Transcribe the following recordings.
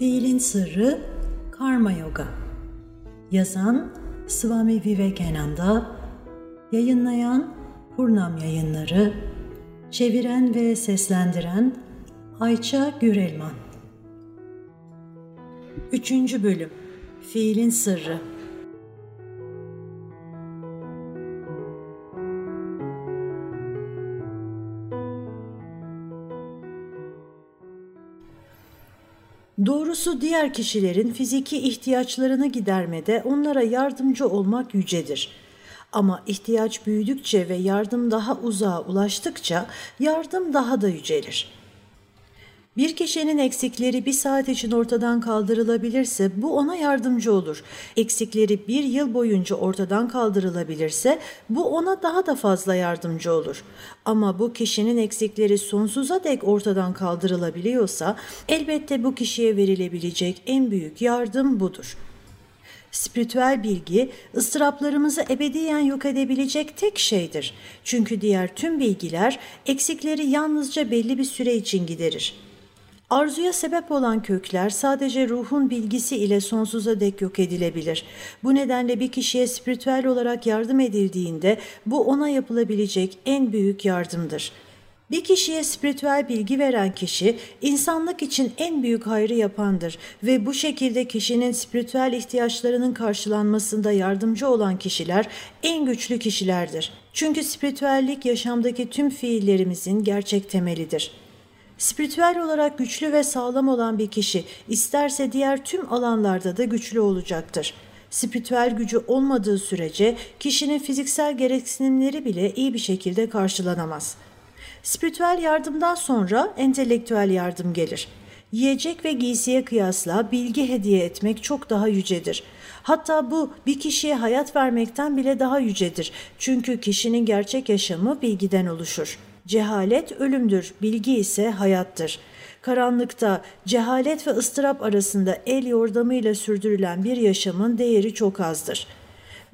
Fiilin Sırrı Karma Yoga. Yazan Swami Vivekananda. Yayınlayan Purnam Yayınları. Çeviren ve seslendiren Ayça Gürelman. Üçüncü Bölüm. Fiilin Sırrı Doğrusu diğer kişilerin fiziki ihtiyaçlarını gidermede onlara yardımcı olmak yücedir. Ama ihtiyaç büyüdükçe ve yardım daha uzağa ulaştıkça yardım daha da yücelir.'' Bir kişinin eksikleri bir saat için ortadan kaldırılabilirse bu ona yardımcı olur. Eksikleri bir yıl boyunca ortadan kaldırılabilirse bu ona daha da fazla yardımcı olur. Ama bu kişinin eksikleri sonsuza dek ortadan kaldırılabiliyorsa elbette bu kişiye verilebilecek en büyük yardım budur.'' Spiritüel bilgi ıstıraplarımızı ebediyen yok edebilecek tek şeydir. Çünkü diğer tüm bilgiler eksikleri yalnızca belli bir süre için giderir. Arzuya sebep olan kökler sadece ruhun bilgisi ile sonsuza dek yok edilebilir. Bu nedenle bir kişiye spiritüel olarak yardım edildiğinde bu ona yapılabilecek en büyük yardımdır. Bir kişiye spiritüel bilgi veren kişi insanlık için en büyük hayrı yapandır ve bu şekilde kişinin spiritüel ihtiyaçlarının karşılanmasında yardımcı olan kişiler en güçlü kişilerdir. Çünkü spiritüellik yaşamdaki tüm fiillerimizin gerçek temelidir.'' Spiritüel olarak güçlü ve sağlam olan bir kişi isterse diğer tüm alanlarda da güçlü olacaktır. Spiritüel gücü olmadığı sürece kişinin fiziksel gereksinimleri bile iyi bir şekilde karşılanamaz. Spiritüel yardımdan sonra entelektüel yardım gelir. Yiyecek ve giysiye kıyasla bilgi hediye etmek çok daha yücedir. Hatta bu bir kişiye hayat vermekten bile daha yücedir. Çünkü kişinin gerçek yaşamı bilgiden oluşur.'' Cehalet ölümdür, bilgi ise hayattır. Karanlıkta cehalet ve ıstırap arasında el yordamıyla sürdürülen bir yaşamın değeri çok azdır.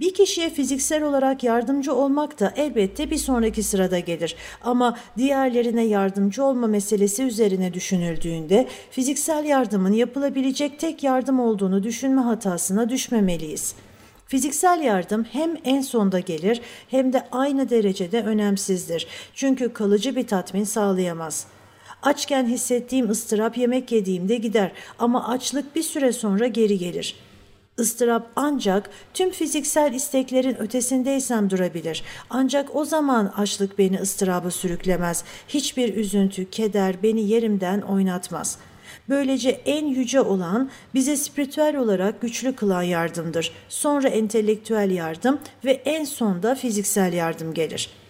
Bir kişiye fiziksel olarak yardımcı olmak da elbette bir sonraki sırada gelir. Ama diğerlerine yardımcı olma meselesi üzerine düşünüldüğünde fiziksel yardımın yapılabilecek tek yardım olduğunu düşünme hatasına düşmemeliyiz.'' Fiziksel yardım hem en sonda gelir hem de aynı derecede önemsizdir. Çünkü kalıcı bir tatmin sağlayamaz. Açken hissettiğim ıstırap yemek yediğimde gider ama açlık bir süre sonra geri gelir. Istırap ancak tüm fiziksel isteklerin ötesindeysem durabilir. Ancak o zaman açlık beni ıstıraba sürüklemez. Hiçbir üzüntü, keder beni yerimden oynatmaz.'' Böylece en yüce olan bize spiritüel olarak güçlü kılan yardımdır. Sonra entelektüel yardım ve en sonda fiziksel yardım gelir.''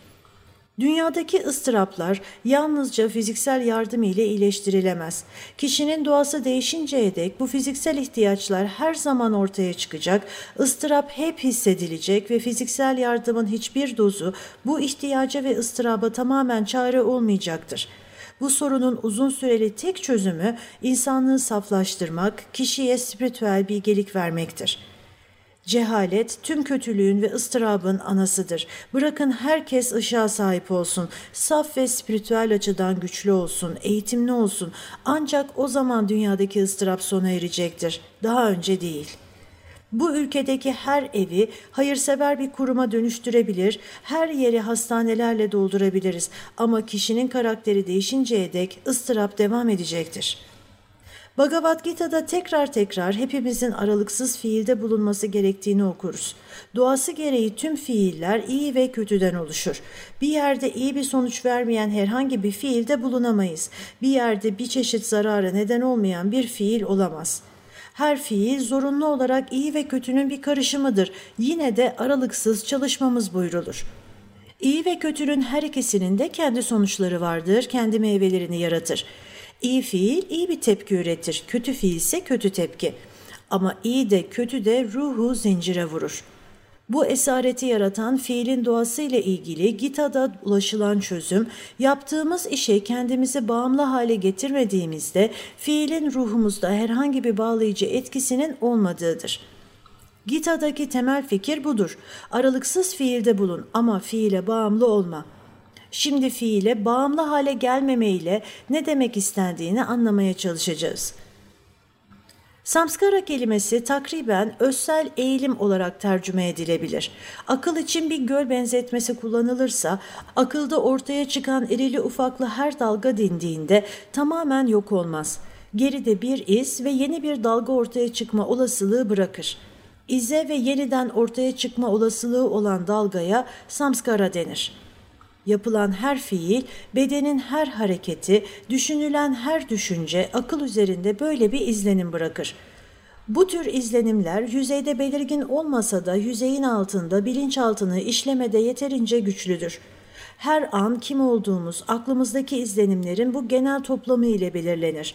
Dünyadaki ıstıraplar yalnızca fiziksel yardım ile iyileştirilemez. Kişinin doğası değişinceye dek bu fiziksel ihtiyaçlar her zaman ortaya çıkacak, ıstırap hep hissedilecek ve fiziksel yardımın hiçbir dozu bu ihtiyaca ve ıstıraba tamamen çare olmayacaktır.'' Bu sorunun uzun süreli tek çözümü insanlığı saflaştırmak, kişiye spiritüel bilgelik vermektir. Cehalet tüm kötülüğün ve ıstırabın anasıdır. Bırakın herkes ışığa sahip olsun, saf ve spiritüel açıdan güçlü olsun, eğitimli olsun. Ancak o zaman dünyadaki ıstırap sona erecektir. Daha önce değil.'' Bu ülkedeki her evi hayırsever bir kuruma dönüştürebilir, her yeri hastanelerle doldurabiliriz ama kişinin karakteri değişinceye dek ıstırap devam edecektir. Bhagavad Gita'da tekrar tekrar hepimizin aralıksız fiilde bulunması gerektiğini okuruz. Doğası gereği tüm fiiller iyi ve kötüden oluşur. Bir yerde iyi bir sonuç vermeyen herhangi bir fiilde bulunamayız. Bir yerde bir çeşit zarara neden olmayan bir fiil olamaz.'' Her fiil zorunlu olarak iyi ve kötünün bir karışımıdır. Yine de aralıksız çalışmamız buyrulur. İyi ve kötünün her ikisinin de kendi sonuçları vardır, kendi meyvelerini yaratır. İyi fiil iyi bir tepki üretir, kötü fiil ise kötü tepki. Ama iyi de kötü de ruhu zincire vurur.'' Bu esareti yaratan fiilin doğası ile ilgili Gita'da ulaşılan çözüm, yaptığımız işe kendimizi bağımlı hale getirmediğimizde fiilin ruhumuzda herhangi bir bağlayıcı etkisinin olmadığıdır. Gita'daki temel fikir budur. Aralıksız fiilde bulun ama fiile bağımlı olma. Şimdi fiile bağımlı hale gelmemeyle ne demek istendiğini anlamaya çalışacağız.'' Samskara kelimesi takriben özsel eğilim olarak tercüme edilebilir. Akıl için bir göl benzetmesi kullanılırsa, akılda ortaya çıkan irili ufaklı her dalga dindiğinde tamamen yok olmaz. Geride bir iz ve yeni bir dalga ortaya çıkma olasılığı bırakır. İze ve yeniden ortaya çıkma olasılığı olan dalgaya samskara denir. Yapılan her fiil, bedenin her hareketi, düşünülen her düşünce akıl üzerinde böyle bir izlenim bırakır. Bu tür izlenimler yüzeyde belirgin olmasa da yüzeyin altında bilinçaltını işlemede yeterince güçlüdür. Her an kim olduğumuz aklımızdaki izlenimlerin bu genel toplamı ile belirlenir.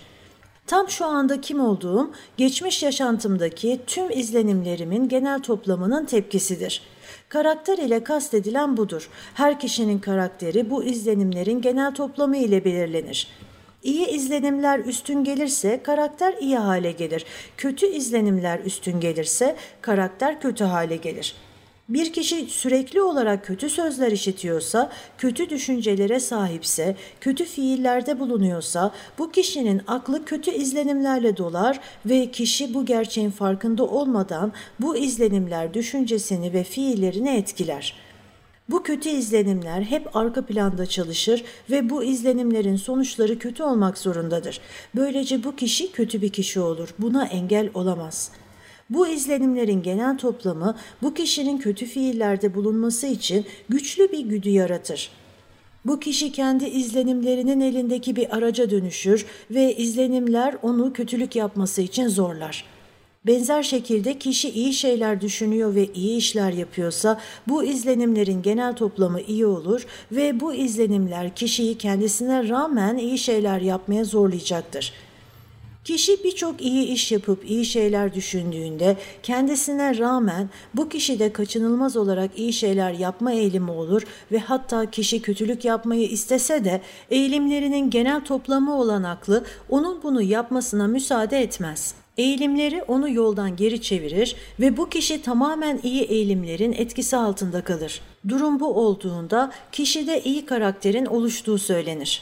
Tam şu anda kim olduğum, geçmiş yaşantımdaki tüm izlenimlerimin genel toplamının tepkisidir.'' Karakter ile kastedilen budur. Her kişinin karakteri bu izlenimlerin genel toplamı ile belirlenir. İyi izlenimler üstün gelirse karakter iyi hale gelir. Kötü izlenimler üstün gelirse karakter kötü hale gelir.'' Bir kişi sürekli olarak kötü sözler işitiyorsa, kötü düşüncelere sahipse, kötü fiillerde bulunuyorsa bu kişinin aklı kötü izlenimlerle dolar ve kişi bu gerçeğin farkında olmadan bu izlenimler düşüncesini ve fiillerini etkiler. Bu kötü izlenimler hep arka planda çalışır ve bu izlenimlerin sonuçları kötü olmak zorundadır. Böylece bu kişi kötü bir kişi olur. Buna engel olamaz.'' Bu izlenimlerin genel toplamı bu kişinin kötü fiillerde bulunması için güçlü bir güdü yaratır. Bu kişi kendi izlenimlerinin elindeki bir araca dönüşür ve izlenimler onu kötülük yapması için zorlar. Benzer şekilde kişi iyi şeyler düşünüyor ve iyi işler yapıyorsa bu izlenimlerin genel toplamı iyi olur ve bu izlenimler kişiyi kendisine rağmen iyi şeyler yapmaya zorlayacaktır.'' Kişi birçok iyi iş yapıp iyi şeyler düşündüğünde kendisine rağmen bu kişide kaçınılmaz olarak iyi şeyler yapma eğilimi olur ve hatta kişi kötülük yapmayı istese de eğilimlerinin genel toplamı olan aklı onun bunu yapmasına müsaade etmez. Eğilimleri onu yoldan geri çevirir ve bu kişi tamamen iyi eğilimlerin etkisi altında kalır. Durum bu olduğunda kişide iyi karakterin oluştuğu söylenir.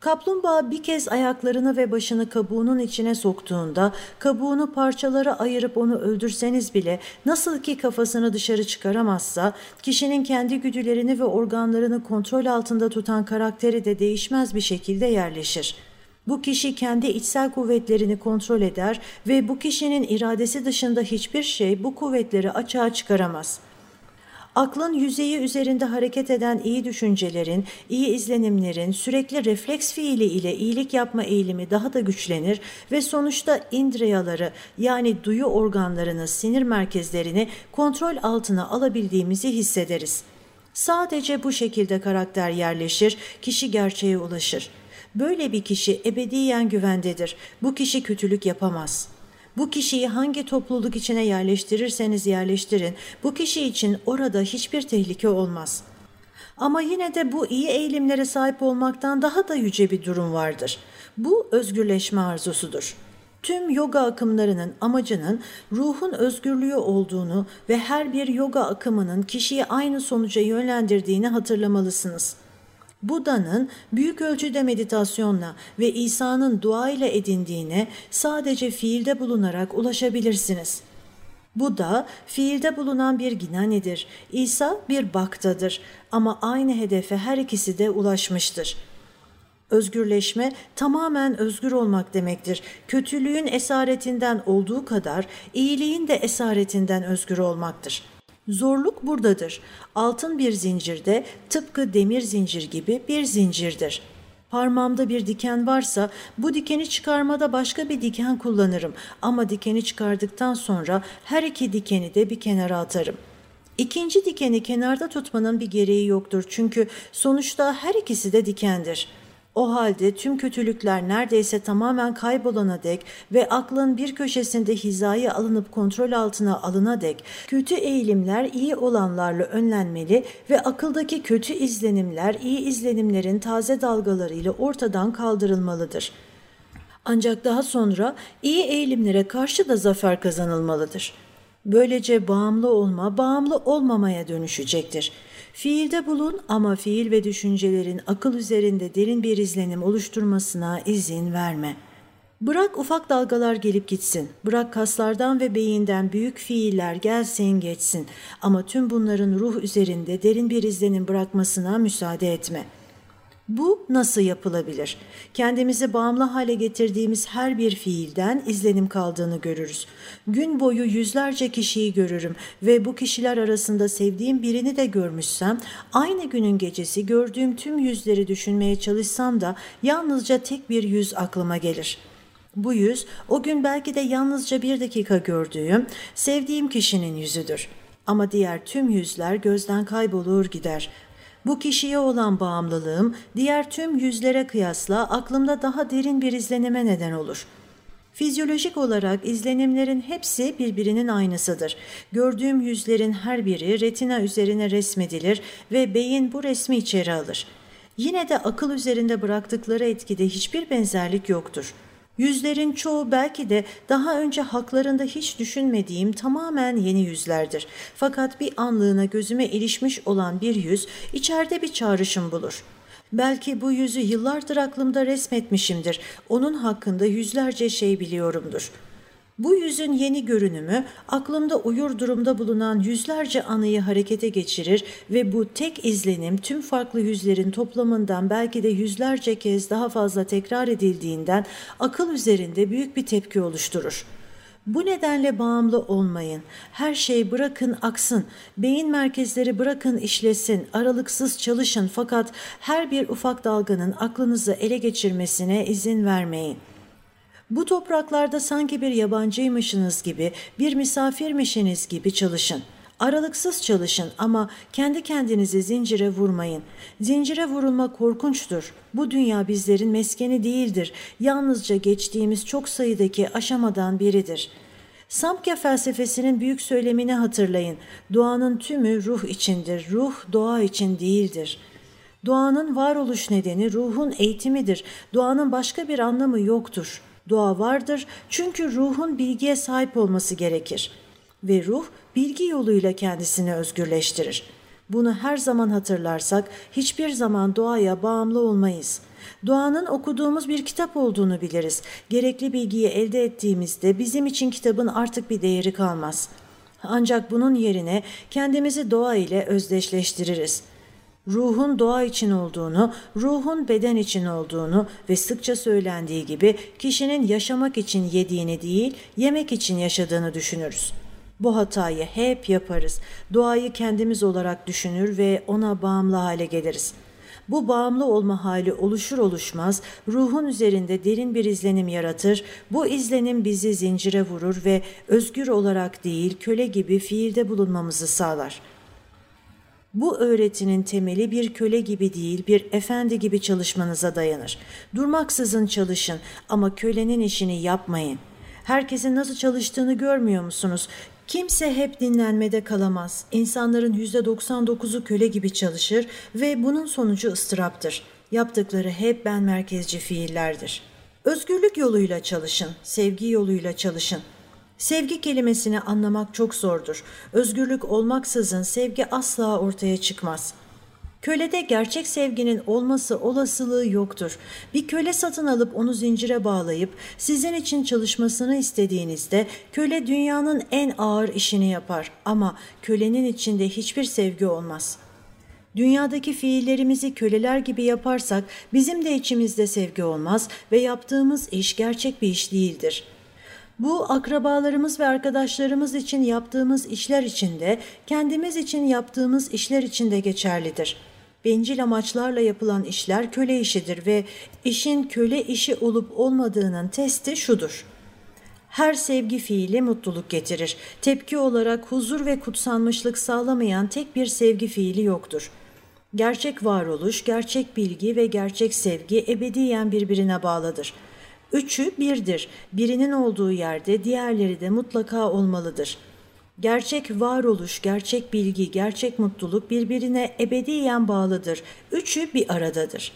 Kaplumbağa bir kez ayaklarını ve başını kabuğunun içine soktuğunda kabuğunu parçalara ayırıp onu öldürseniz bile nasıl ki kafasını dışarı çıkaramazsa kişinin kendi güdülerini ve organlarını kontrol altında tutan karakteri de değişmez bir şekilde yerleşir. Bu kişi kendi içsel kuvvetlerini kontrol eder ve bu kişinin iradesi dışında hiçbir şey bu kuvvetleri açığa çıkaramaz.'' Aklın yüzeyi üzerinde hareket eden iyi düşüncelerin, iyi izlenimlerin sürekli refleks fiili ile iyilik yapma eğilimi daha da güçlenir ve sonuçta indriyaları yani duyu organlarını, sinir merkezlerini kontrol altına alabildiğimizi hissederiz. Sadece bu şekilde karakter yerleşir, kişi gerçeğe ulaşır. Böyle bir kişi ebediyen güvendedir. Bu kişi kötülük yapamaz.'' Bu kişiyi hangi topluluk içine yerleştirirseniz yerleştirin, bu kişi için orada hiçbir tehlike olmaz. Ama yine de bu iyi eğilimlere sahip olmaktan daha da yüce bir durum vardır. Bu özgürleşme arzusudur. Tüm yoga akımlarının amacının ruhun özgürlüğü olduğunu ve her bir yoga akımının kişiyi aynı sonuca yönlendirdiğini hatırlamalısınız.'' Buda'nın büyük ölçüde meditasyonla ve İsa'nın dua ile edindiğine sadece fiilde bulunarak ulaşabilirsiniz. Buda fiilde bulunan bir ginanidir. İsa bir baktadır ama aynı hedefe her ikisi de ulaşmıştır. Özgürleşme tamamen özgür olmak demektir. Kötülüğün esaretinden olduğu kadar iyiliğin de esaretinden özgür olmaktır.'' Zorluk buradadır. Altın bir zincirde tıpkı demir zincir gibi bir zincirdir. Parmağımda bir diken varsa bu dikeni çıkarmada başka bir diken kullanırım ama dikeni çıkardıktan sonra her iki dikeni de bir kenara atarım. İkinci dikeni kenarda tutmanın bir gereği yoktur çünkü sonuçta her ikisi de dikendir.'' O halde tüm kötülükler neredeyse tamamen kaybolana dek ve aklın bir köşesinde hizaya alınıp kontrol altına alına dek kötü eğilimler iyi olanlarla önlenmeli ve akıldaki kötü izlenimler iyi izlenimlerin taze dalgaları ile ortadan kaldırılmalıdır. Ancak daha sonra iyi eğilimlere karşı da zafer kazanılmalıdır. Böylece bağımlı olma, bağımlı olmamaya dönüşecektir.'' Fiilde bulun ama fiil ve düşüncelerin akıl üzerinde derin bir izlenim oluşturmasına izin verme. Bırak ufak dalgalar gelip gitsin. Bırak kaslardan ve beyinden büyük fiiller gelsin geçsin. Ama tüm bunların ruh üzerinde derin bir izlenim bırakmasına müsaade etme. Bu nasıl yapılabilir? Kendimizi bağımlı hale getirdiğimiz her bir fiilden izlenim kaldığını görürüz. Gün boyu yüzlerce kişiyi görürüm ve bu kişiler arasında sevdiğim birini de görmüşsem, aynı günün gecesi gördüğüm tüm yüzleri düşünmeye çalışsam da yalnızca tek bir yüz aklıma gelir.'' Bu yüz o gün belki de yalnızca bir dakika gördüğüm, sevdiğim kişinin yüzüdür. Ama diğer tüm yüzler gözden kaybolur gider. Bu kişiye olan bağımlılığım diğer tüm yüzlere kıyasla aklımda daha derin bir izlenime neden olur.'' Fizyolojik olarak izlenimlerin hepsi birbirinin aynısıdır. Gördüğüm yüzlerin her biri retina üzerine resmedilir ve beyin bu resmi içeri alır. Yine de akıl üzerinde bıraktıkları etkide hiçbir benzerlik yoktur.'' Yüzlerin çoğu belki de daha önce haklarında hiç düşünmediğim tamamen yeni yüzlerdir. Fakat bir anlığına gözüme ilişmiş olan bir yüz içeride bir çağrışım bulur. Belki bu yüzü yıllardır aklımda resmetmişimdir. Onun hakkında yüzlerce şey biliyorumdur.'' Bu yüzün yeni görünümü aklımda uyur durumda bulunan yüzlerce anıyı harekete geçirir ve bu tek izlenim tüm farklı yüzlerin toplamından belki de yüzlerce kez daha fazla tekrar edildiğinden akıl üzerinde büyük bir tepki oluşturur. Bu nedenle bağımlı olmayın. Her şey bırakın aksın. Beyin merkezleri bırakın işlesin. Aralıksız çalışın fakat her bir ufak dalganın aklınızı ele geçirmesine izin vermeyin.'' Bu topraklarda sanki bir yabancıymışsınız gibi, bir misafirmişsiniz gibi çalışın. Aralıksız çalışın ama kendi kendinizi zincire vurmayın. Zincire vurulma korkunçtur. Bu dünya bizlerin meskeni değildir. Yalnızca geçtiğimiz çok sayıdaki aşamadan biridir.'' Samkhya felsefesinin büyük söylemini hatırlayın. Doğanın tümü ruh içindir, ruh doğa için değildir. Doğanın varoluş nedeni ruhun eğitimidir. Doğanın başka bir anlamı yoktur. Doğa vardır çünkü ruhun bilgiye sahip olması gerekir ve ruh bilgi yoluyla kendisini özgürleştirir. Bunu her zaman hatırlarsak hiçbir zaman doğaya bağımlı olmayız. Doğanın okuduğumuz bir kitap olduğunu biliriz. Gerekli bilgiyi elde ettiğimizde bizim için kitabın artık bir değeri kalmaz. Ancak bunun yerine kendimizi doğa ile özdeşleştiririz.'' Ruhun doğa için olduğunu, ruhun beden için olduğunu ve sıkça söylendiği gibi kişinin yaşamak için yediğini değil, yemek için yaşadığını düşünürüz. Bu hatayı hep yaparız. Doğayı kendimiz olarak düşünür ve ona bağımlı hale geliriz. Bu bağımlı olma hali oluşur oluşmaz ruhun üzerinde derin bir izlenim yaratır. Bu izlenim bizi zincire vurur ve özgür olarak değil köle gibi fiilde bulunmamızı sağlar.'' Bu öğretinin temeli bir köle gibi değil, bir efendi gibi çalışmanıza dayanır. Durmaksızın çalışın ama kölenin işini yapmayın. Herkesin nasıl çalıştığını görmüyor musunuz? Kimse hep dinlenmede kalamaz. İnsanların %99'u köle gibi çalışır ve bunun sonucu ıstıraptır. Yaptıkları hep ben merkezci fiillerdir. Özgürlük yoluyla çalışın, sevgi yoluyla çalışın. Sevgi kelimesini anlamak çok zordur. Özgürlük olmaksızın sevgi asla ortaya çıkmaz. Kölede gerçek sevginin olması olasılığı yoktur. Bir köle satın alıp onu zincire bağlayıp sizin için çalışmasını istediğinizde köle dünyanın en ağır işini yapar ama kölenin içinde hiçbir sevgi olmaz.'' Dünyadaki fiillerimizi köleler gibi yaparsak bizim de içimizde sevgi olmaz ve yaptığımız iş gerçek bir iş değildir.'' Bu akrabalarımız ve arkadaşlarımız için yaptığımız işler için de, kendimiz için yaptığımız işler için de geçerlidir. Bencil amaçlarla yapılan işler köle işidir ve işin köle işi olup olmadığının testi şudur. Her sevgi fiili mutluluk getirir. Tepki olarak huzur ve kutsanmışlık sağlamayan tek bir sevgi fiili yoktur. Gerçek varoluş, gerçek bilgi ve gerçek sevgi ebediyen birbirine bağlıdır.'' Üçü birdir. Birinin olduğu yerde diğerleri de mutlaka olmalıdır. Gerçek varoluş, gerçek bilgi, gerçek mutluluk birbirine ebediyen bağlıdır. Üçü bir aradadır.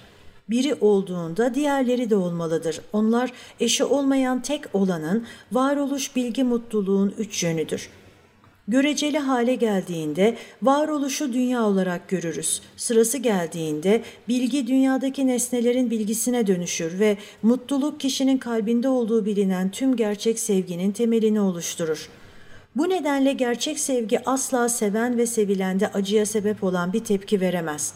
Biri olduğunda diğerleri de olmalıdır. Onlar eşi olmayan tek olanın varoluş, bilgi, mutluluğun üç yönüdür.'' Göreceli hale geldiğinde varoluşu dünya olarak görürüz. Sırası geldiğinde bilgi dünyadaki nesnelerin bilgisine dönüşür ve mutluluk kişinin kalbinde olduğu bilinen tüm gerçek sevginin temelini oluşturur. Bu nedenle gerçek sevgi asla seven ve sevilende acıya sebep olan bir tepki veremez.''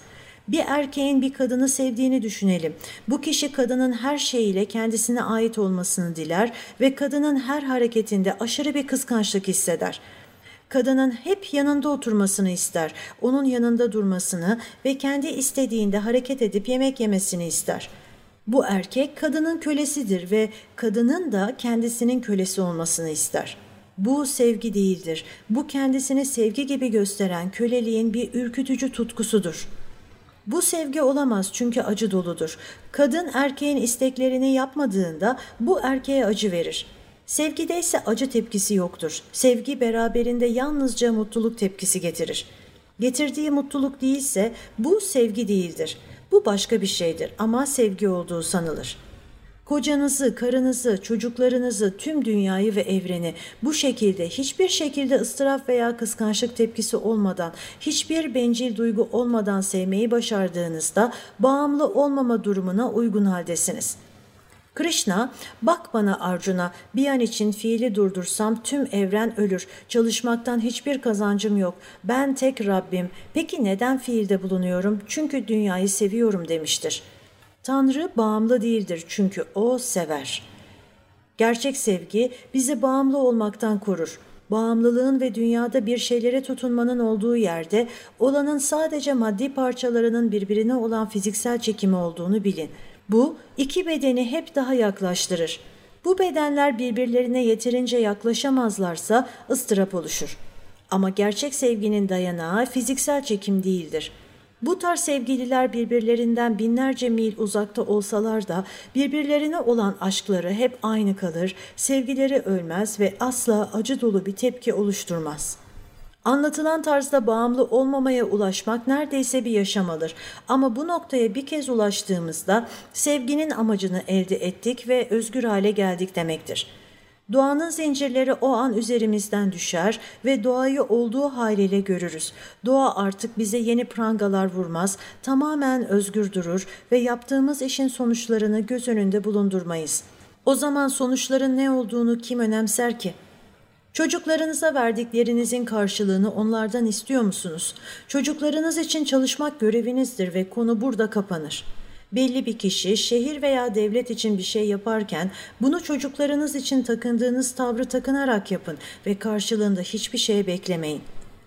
Bir erkeğin bir kadını sevdiğini düşünelim. Bu kişi kadının her şeyiyle kendisine ait olmasını diler ve kadının her hareketinde aşırı bir kıskançlık hisseder. Kadının hep yanında oturmasını ister, onun yanında durmasını ve kendi istediğinde hareket edip yemek yemesini ister. Bu erkek kadının kölesidir ve kadının da kendisinin kölesi olmasını ister.'' Bu sevgi değildir. Bu kendisini sevgi gibi gösteren köleliğin bir ürkütücü tutkusudur.'' Bu sevgi olamaz çünkü acı doludur. Kadın erkeğin isteklerini yapmadığında bu erkeğe acı verir. Sevgide ise acı tepkisi yoktur. Sevgi beraberinde yalnızca mutluluk tepkisi getirir. Getirdiği mutluluk değilse bu sevgi değildir. Bu başka bir şeydir ama sevgi olduğu sanılır.'' Kocanızı, karınızı, çocuklarınızı, tüm dünyayı ve evreni bu şekilde hiçbir şekilde ıstırap veya kıskançlık tepkisi olmadan, hiçbir bencil duygu olmadan sevmeyi başardığınızda bağımlı olmama durumuna uygun haldesiniz.'' Krishna, bak bana Arjuna, bir an için fiili durdursam tüm evren ölür, çalışmaktan hiçbir kazancım yok, ben tek Rabbim, peki neden fiilde bulunuyorum? Çünkü dünyayı seviyorum demiştir.'' Tanrı bağımlı değildir çünkü o sever. Gerçek sevgi bizi bağımlı olmaktan korur. Bağımlılığın ve dünyada bir şeylere tutunmanın olduğu yerde olanın sadece maddi parçalarının birbirine olan fiziksel çekimi olduğunu bilin. Bu iki bedeni hep daha yaklaştırır. Bu bedenler birbirlerine yeterince yaklaşamazlarsa ıstırap oluşur. Ama gerçek sevginin dayanağı fiziksel çekim değildir.'' Bu tarz sevgililer birbirlerinden binlerce mil uzakta olsalar da birbirlerine olan aşkları hep aynı kalır, sevgileri ölmez ve asla acı dolu bir tepki oluşturmaz.'' Anlatılan tarzda bağımlı olmamaya ulaşmak neredeyse bir yaşam alır. Ama bu noktaya bir kez ulaştığımızda sevginin amacını elde ettik ve özgür hale geldik demektir.'' Doğanın zincirleri o an üzerimizden düşer ve doğayı olduğu haliyle görürüz. Doğa artık bize yeni prangalar vurmaz, tamamen özgür durur ve yaptığımız işin sonuçlarını göz önünde bulundurmayız. O zaman sonuçların ne olduğunu kim önemser ki? Çocuklarınıza verdiklerinizin karşılığını onlardan istiyor musunuz? Çocuklarınız için çalışmak görevinizdir ve konu burada kapanır.'' Belli bir kişi şehir veya devlet için bir şey yaparken bunu çocuklarınız için takındığınız tavrı takınarak yapın ve karşılığında hiçbir şey beklemeyin.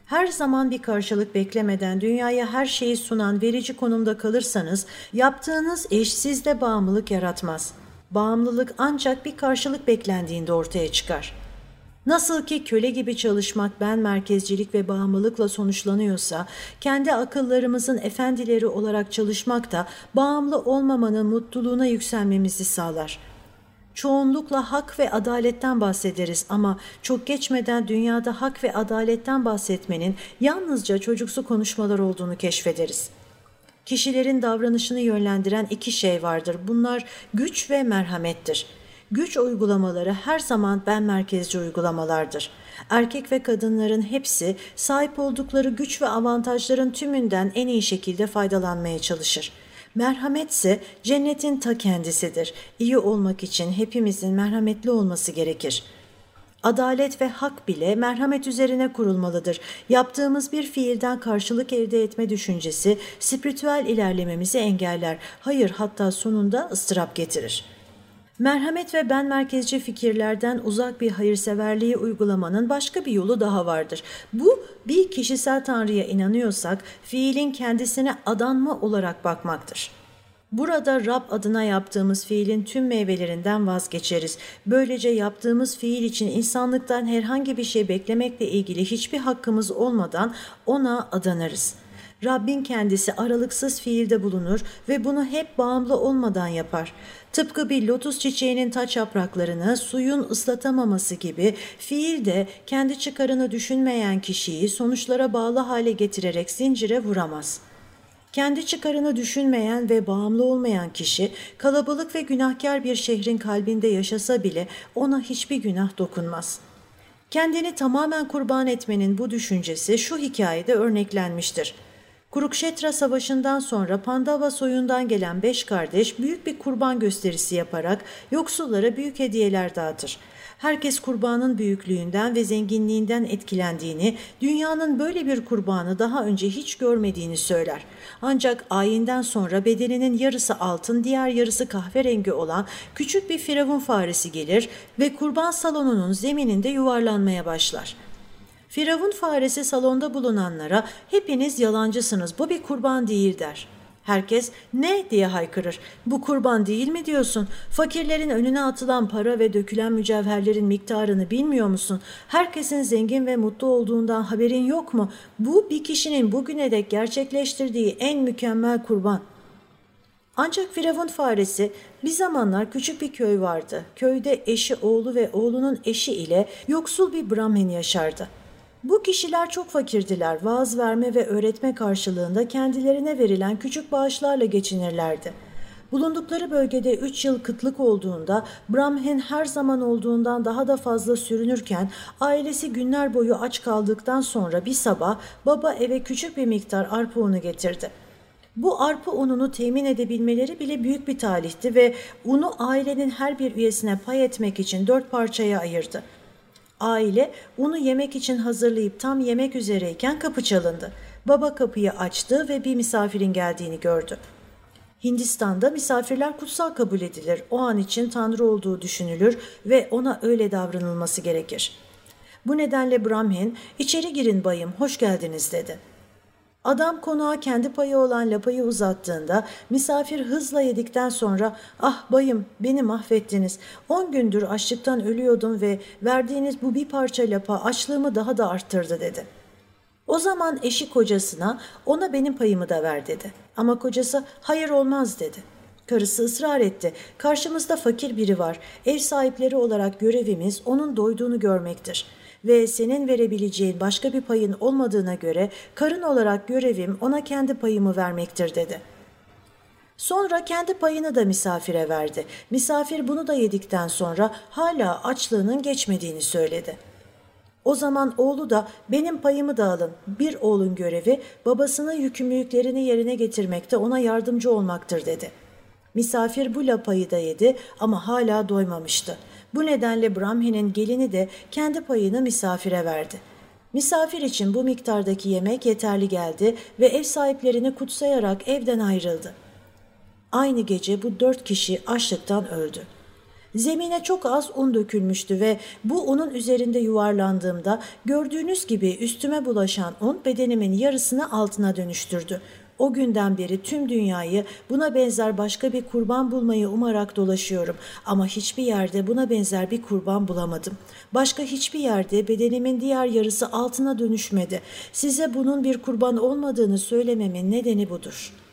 Her zaman bir karşılık beklemeden dünyaya her şeyi sunan verici konumda kalırsanız yaptığınız iş sizde bağımlılık yaratmaz. Bağımlılık ancak bir karşılık beklendiğinde ortaya çıkar.'' Nasıl ki köle gibi çalışmak ben merkezcilik ve bağımlılıkla sonuçlanıyorsa, kendi akıllarımızın efendileri olarak çalışmak da bağımlı olmamanın mutluluğuna yükselmemizi sağlar. Çoğunlukla hak ve adaletten bahsederiz ama çok geçmeden dünyada hak ve adaletten bahsetmenin yalnızca çocuksu konuşmalar olduğunu keşfederiz. Kişilerin davranışını yönlendiren iki şey vardır. Bunlar güç ve merhamettir.'' Güç uygulamaları her zaman ben merkezci uygulamalardır. Erkek ve kadınların hepsi sahip oldukları güç ve avantajların tümünden en iyi şekilde faydalanmaya çalışır. Merhamet ise cennetin ta kendisidir. İyi olmak için hepimizin merhametli olması gerekir. Adalet ve hak bile merhamet üzerine kurulmalıdır. Yaptığımız bir fiilden karşılık elde etme düşüncesi spiritüel ilerlememizi engeller. Hayır hatta sonunda ıstırap getirir.'' Merhamet ve ben merkezci fikirlerden uzak bir hayırseverliği uygulamanın başka bir yolu daha vardır. Bu bir kişisel tanrıya inanıyorsak fiilin kendisine adanma olarak bakmaktır. Burada Rab adına yaptığımız fiilin tüm meyvelerinden vazgeçeriz. Böylece yaptığımız fiil için insanlıktan herhangi bir şey beklemekle ilgili hiçbir hakkımız olmadan ona adanırız.'' Rabbin kendisi aralıksız fiilde bulunur ve bunu hep bağımlı olmadan yapar. Tıpkı bir lotus çiçeğinin taç yapraklarını suyun ıslatamaması gibi fiil de kendi çıkarını düşünmeyen kişiyi sonuçlara bağlı hale getirerek zincire vuramaz. Kendi çıkarını düşünmeyen ve bağımlı olmayan kişi kalabalık ve günahkar bir şehrin kalbinde yaşasa bile ona hiçbir günah dokunmaz.'' Kendini tamamen kurban etmenin bu düşüncesi şu hikayede örneklenmiştir. Kurukşetra Savaşı'ndan sonra Pandava soyundan gelen beş kardeş büyük bir kurban gösterisi yaparak yoksullara büyük hediyeler dağıtır. Herkes kurbanın büyüklüğünden ve zenginliğinden etkilendiğini, dünyanın böyle bir kurbanı daha önce hiç görmediğini söyler. Ancak ayinden sonra bedeninin yarısı altın, diğer yarısı kahverengi olan küçük bir firavun faresi gelir ve kurban salonunun zemininde yuvarlanmaya başlar.'' Firavun faresi salonda bulunanlara hepiniz yalancısınız bu bir kurban değil der. Herkes ne diye haykırır. Bu kurban değil mi diyorsun? Fakirlerin önüne atılan para ve dökülen mücevherlerin miktarını bilmiyor musun? Herkesin zengin ve mutlu olduğundan haberin yok mu? Bu bir kişinin bugüne dek gerçekleştirdiği en mükemmel kurban. Ancak Firavun faresi bir zamanlar küçük bir köy vardı. Köyde eşi, oğlu ve oğlunun eşi ile yoksul bir Brahmin yaşardı. Bu kişiler çok fakirdiler. Vaaz verme ve öğretme karşılığında kendilerine verilen küçük bağışlarla geçinirlerdi. Bulundukları bölgede 3 yıl kıtlık olduğunda Brahmin her zaman olduğundan daha da fazla sürünürken ailesi günler boyu aç kaldıktan sonra bir sabah baba eve küçük bir miktar arpa unu getirdi. Bu arpa ununu temin edebilmeleri bile büyük bir talihti ve unu ailenin her bir üyesine pay etmek için dört parçaya ayırdı. Aile unu yemek için hazırlayıp tam yemek üzereyken kapı çalındı. Baba kapıyı açtı ve bir misafirin geldiğini gördü. Hindistan'da misafirler kutsal kabul edilir. O an için Tanrı olduğu düşünülür ve ona öyle davranılması gerekir. Bu nedenle Brahmin, içeri girin bayım, hoş geldiniz dedi. Adam konağa kendi payı olan lapayı uzattığında misafir hızla yedikten sonra ah bayım beni mahvettiniz. On gündür açlıktan ölüyordum ve verdiğiniz bu bir parça lapa açlığımı daha da arttırdı dedi. O zaman eşi kocasına ona benim payımı da ver dedi. Ama kocası hayır olmaz dedi. Karısı ısrar etti. Karşımızda fakir biri var. Ev sahipleri olarak görevimiz onun doyduğunu görmektir ve senin verebileceğin başka bir payın olmadığına göre karın olarak görevim ona kendi payımı vermektir dedi. Sonra kendi payını da misafire verdi. Misafir bunu da yedikten sonra hala açlığının geçmediğini söyledi. O zaman oğlu da benim payımı da alın. Bir oğlun görevi babasının yükümlülüklerini yerine getirmekte ona yardımcı olmaktır dedi. Misafir bu lapayı da yedi ama hala doymamıştı. Bu nedenle Brahmi'nin gelini de kendi payını misafire verdi. Misafir için bu miktardaki yemek yeterli geldi ve ev sahiplerini kutsayarak evden ayrıldı. Aynı gece bu dört kişi açlıktan öldü. Zemine çok az un dökülmüştü ve bu unun üzerinde yuvarlandığımda gördüğünüz gibi üstüme bulaşan un bedenimin yarısını altına dönüştürdü. O günden beri tüm dünyayı buna benzer başka bir kurban bulmayı umarak dolaşıyorum ama hiçbir yerde buna benzer bir kurban bulamadım. Başka hiçbir yerde bedenimin diğer yarısı altına dönüşmedi. Size bunun bir kurban olmadığını söylememin nedeni budur.''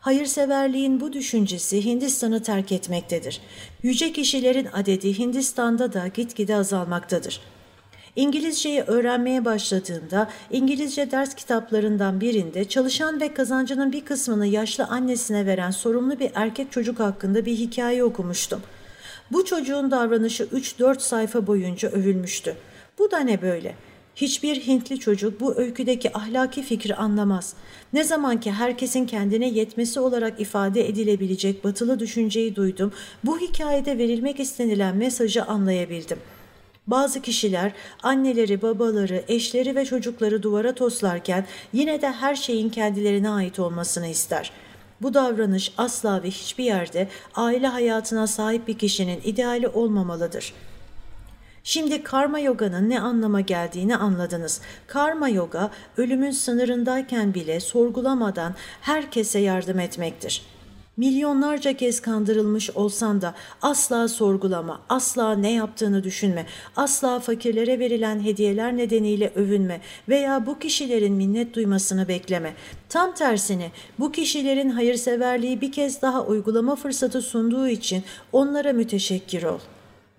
Hayırseverliğin bu düşüncesi Hindistan'ı terk etmektedir. Yüce kişilerin adedi Hindistan'da da gitgide azalmaktadır. İngilizceyi öğrenmeye başladığında İngilizce ders kitaplarından birinde çalışan ve kazancının bir kısmını yaşlı annesine veren sorumlu bir erkek çocuk hakkında bir hikaye okumuştum. Bu çocuğun davranışı 3-4 sayfa boyunca övülmüştü. Bu da ne böyle? Hiçbir Hintli çocuk bu öyküdeki ahlaki fikri anlamaz. Ne zaman ki herkesin kendine yetmesi olarak ifade edilebilecek batılı düşünceyi duydum, bu hikayede verilmek istenilen mesajı anlayabildim.'' Bazı kişiler anneleri, babaları, eşleri ve çocukları duvara toslarken yine de her şeyin kendilerine ait olmasını ister. Bu davranış asla ve hiçbir yerde aile hayatına sahip bir kişinin ideali olmamalıdır.'' Şimdi karma yoga'nın ne anlama geldiğini anladınız. Karma yoga ölümün sınırındayken bile sorgulamadan herkese yardım etmektir. Milyonlarca kez kandırılmış olsan da asla sorgulama, asla ne yaptığını düşünme, asla fakirlere verilen hediyeler nedeniyle övünme veya bu kişilerin minnet duymasını bekleme. Tam tersine bu kişilerin hayırseverliği bir kez daha uygulama fırsatı sunduğu için onlara müteşekkir ol.''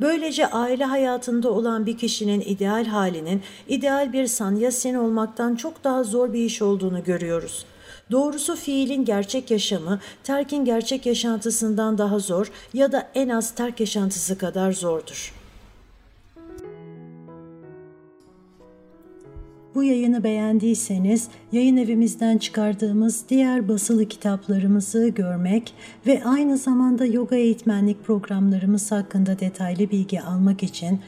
Böylece aile hayatında olan bir kişinin ideal halinin ideal bir sanyasin olmaktan çok daha zor bir iş olduğunu görüyoruz. Doğrusu fiilin gerçek yaşamı terkin gerçek yaşantısından daha zor ya da en az terk yaşantısı kadar zordur.'' Bu yayını beğendiyseniz yayın evimizden çıkardığımız diğer basılı kitaplarımızı görmek ve aynı zamanda yoga eğitmenlik programlarımız hakkında detaylı bilgi almak için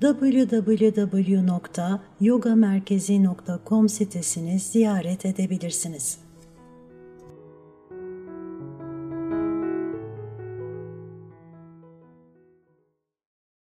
www.yogamerkezi.com sitesini ziyaret edebilirsiniz.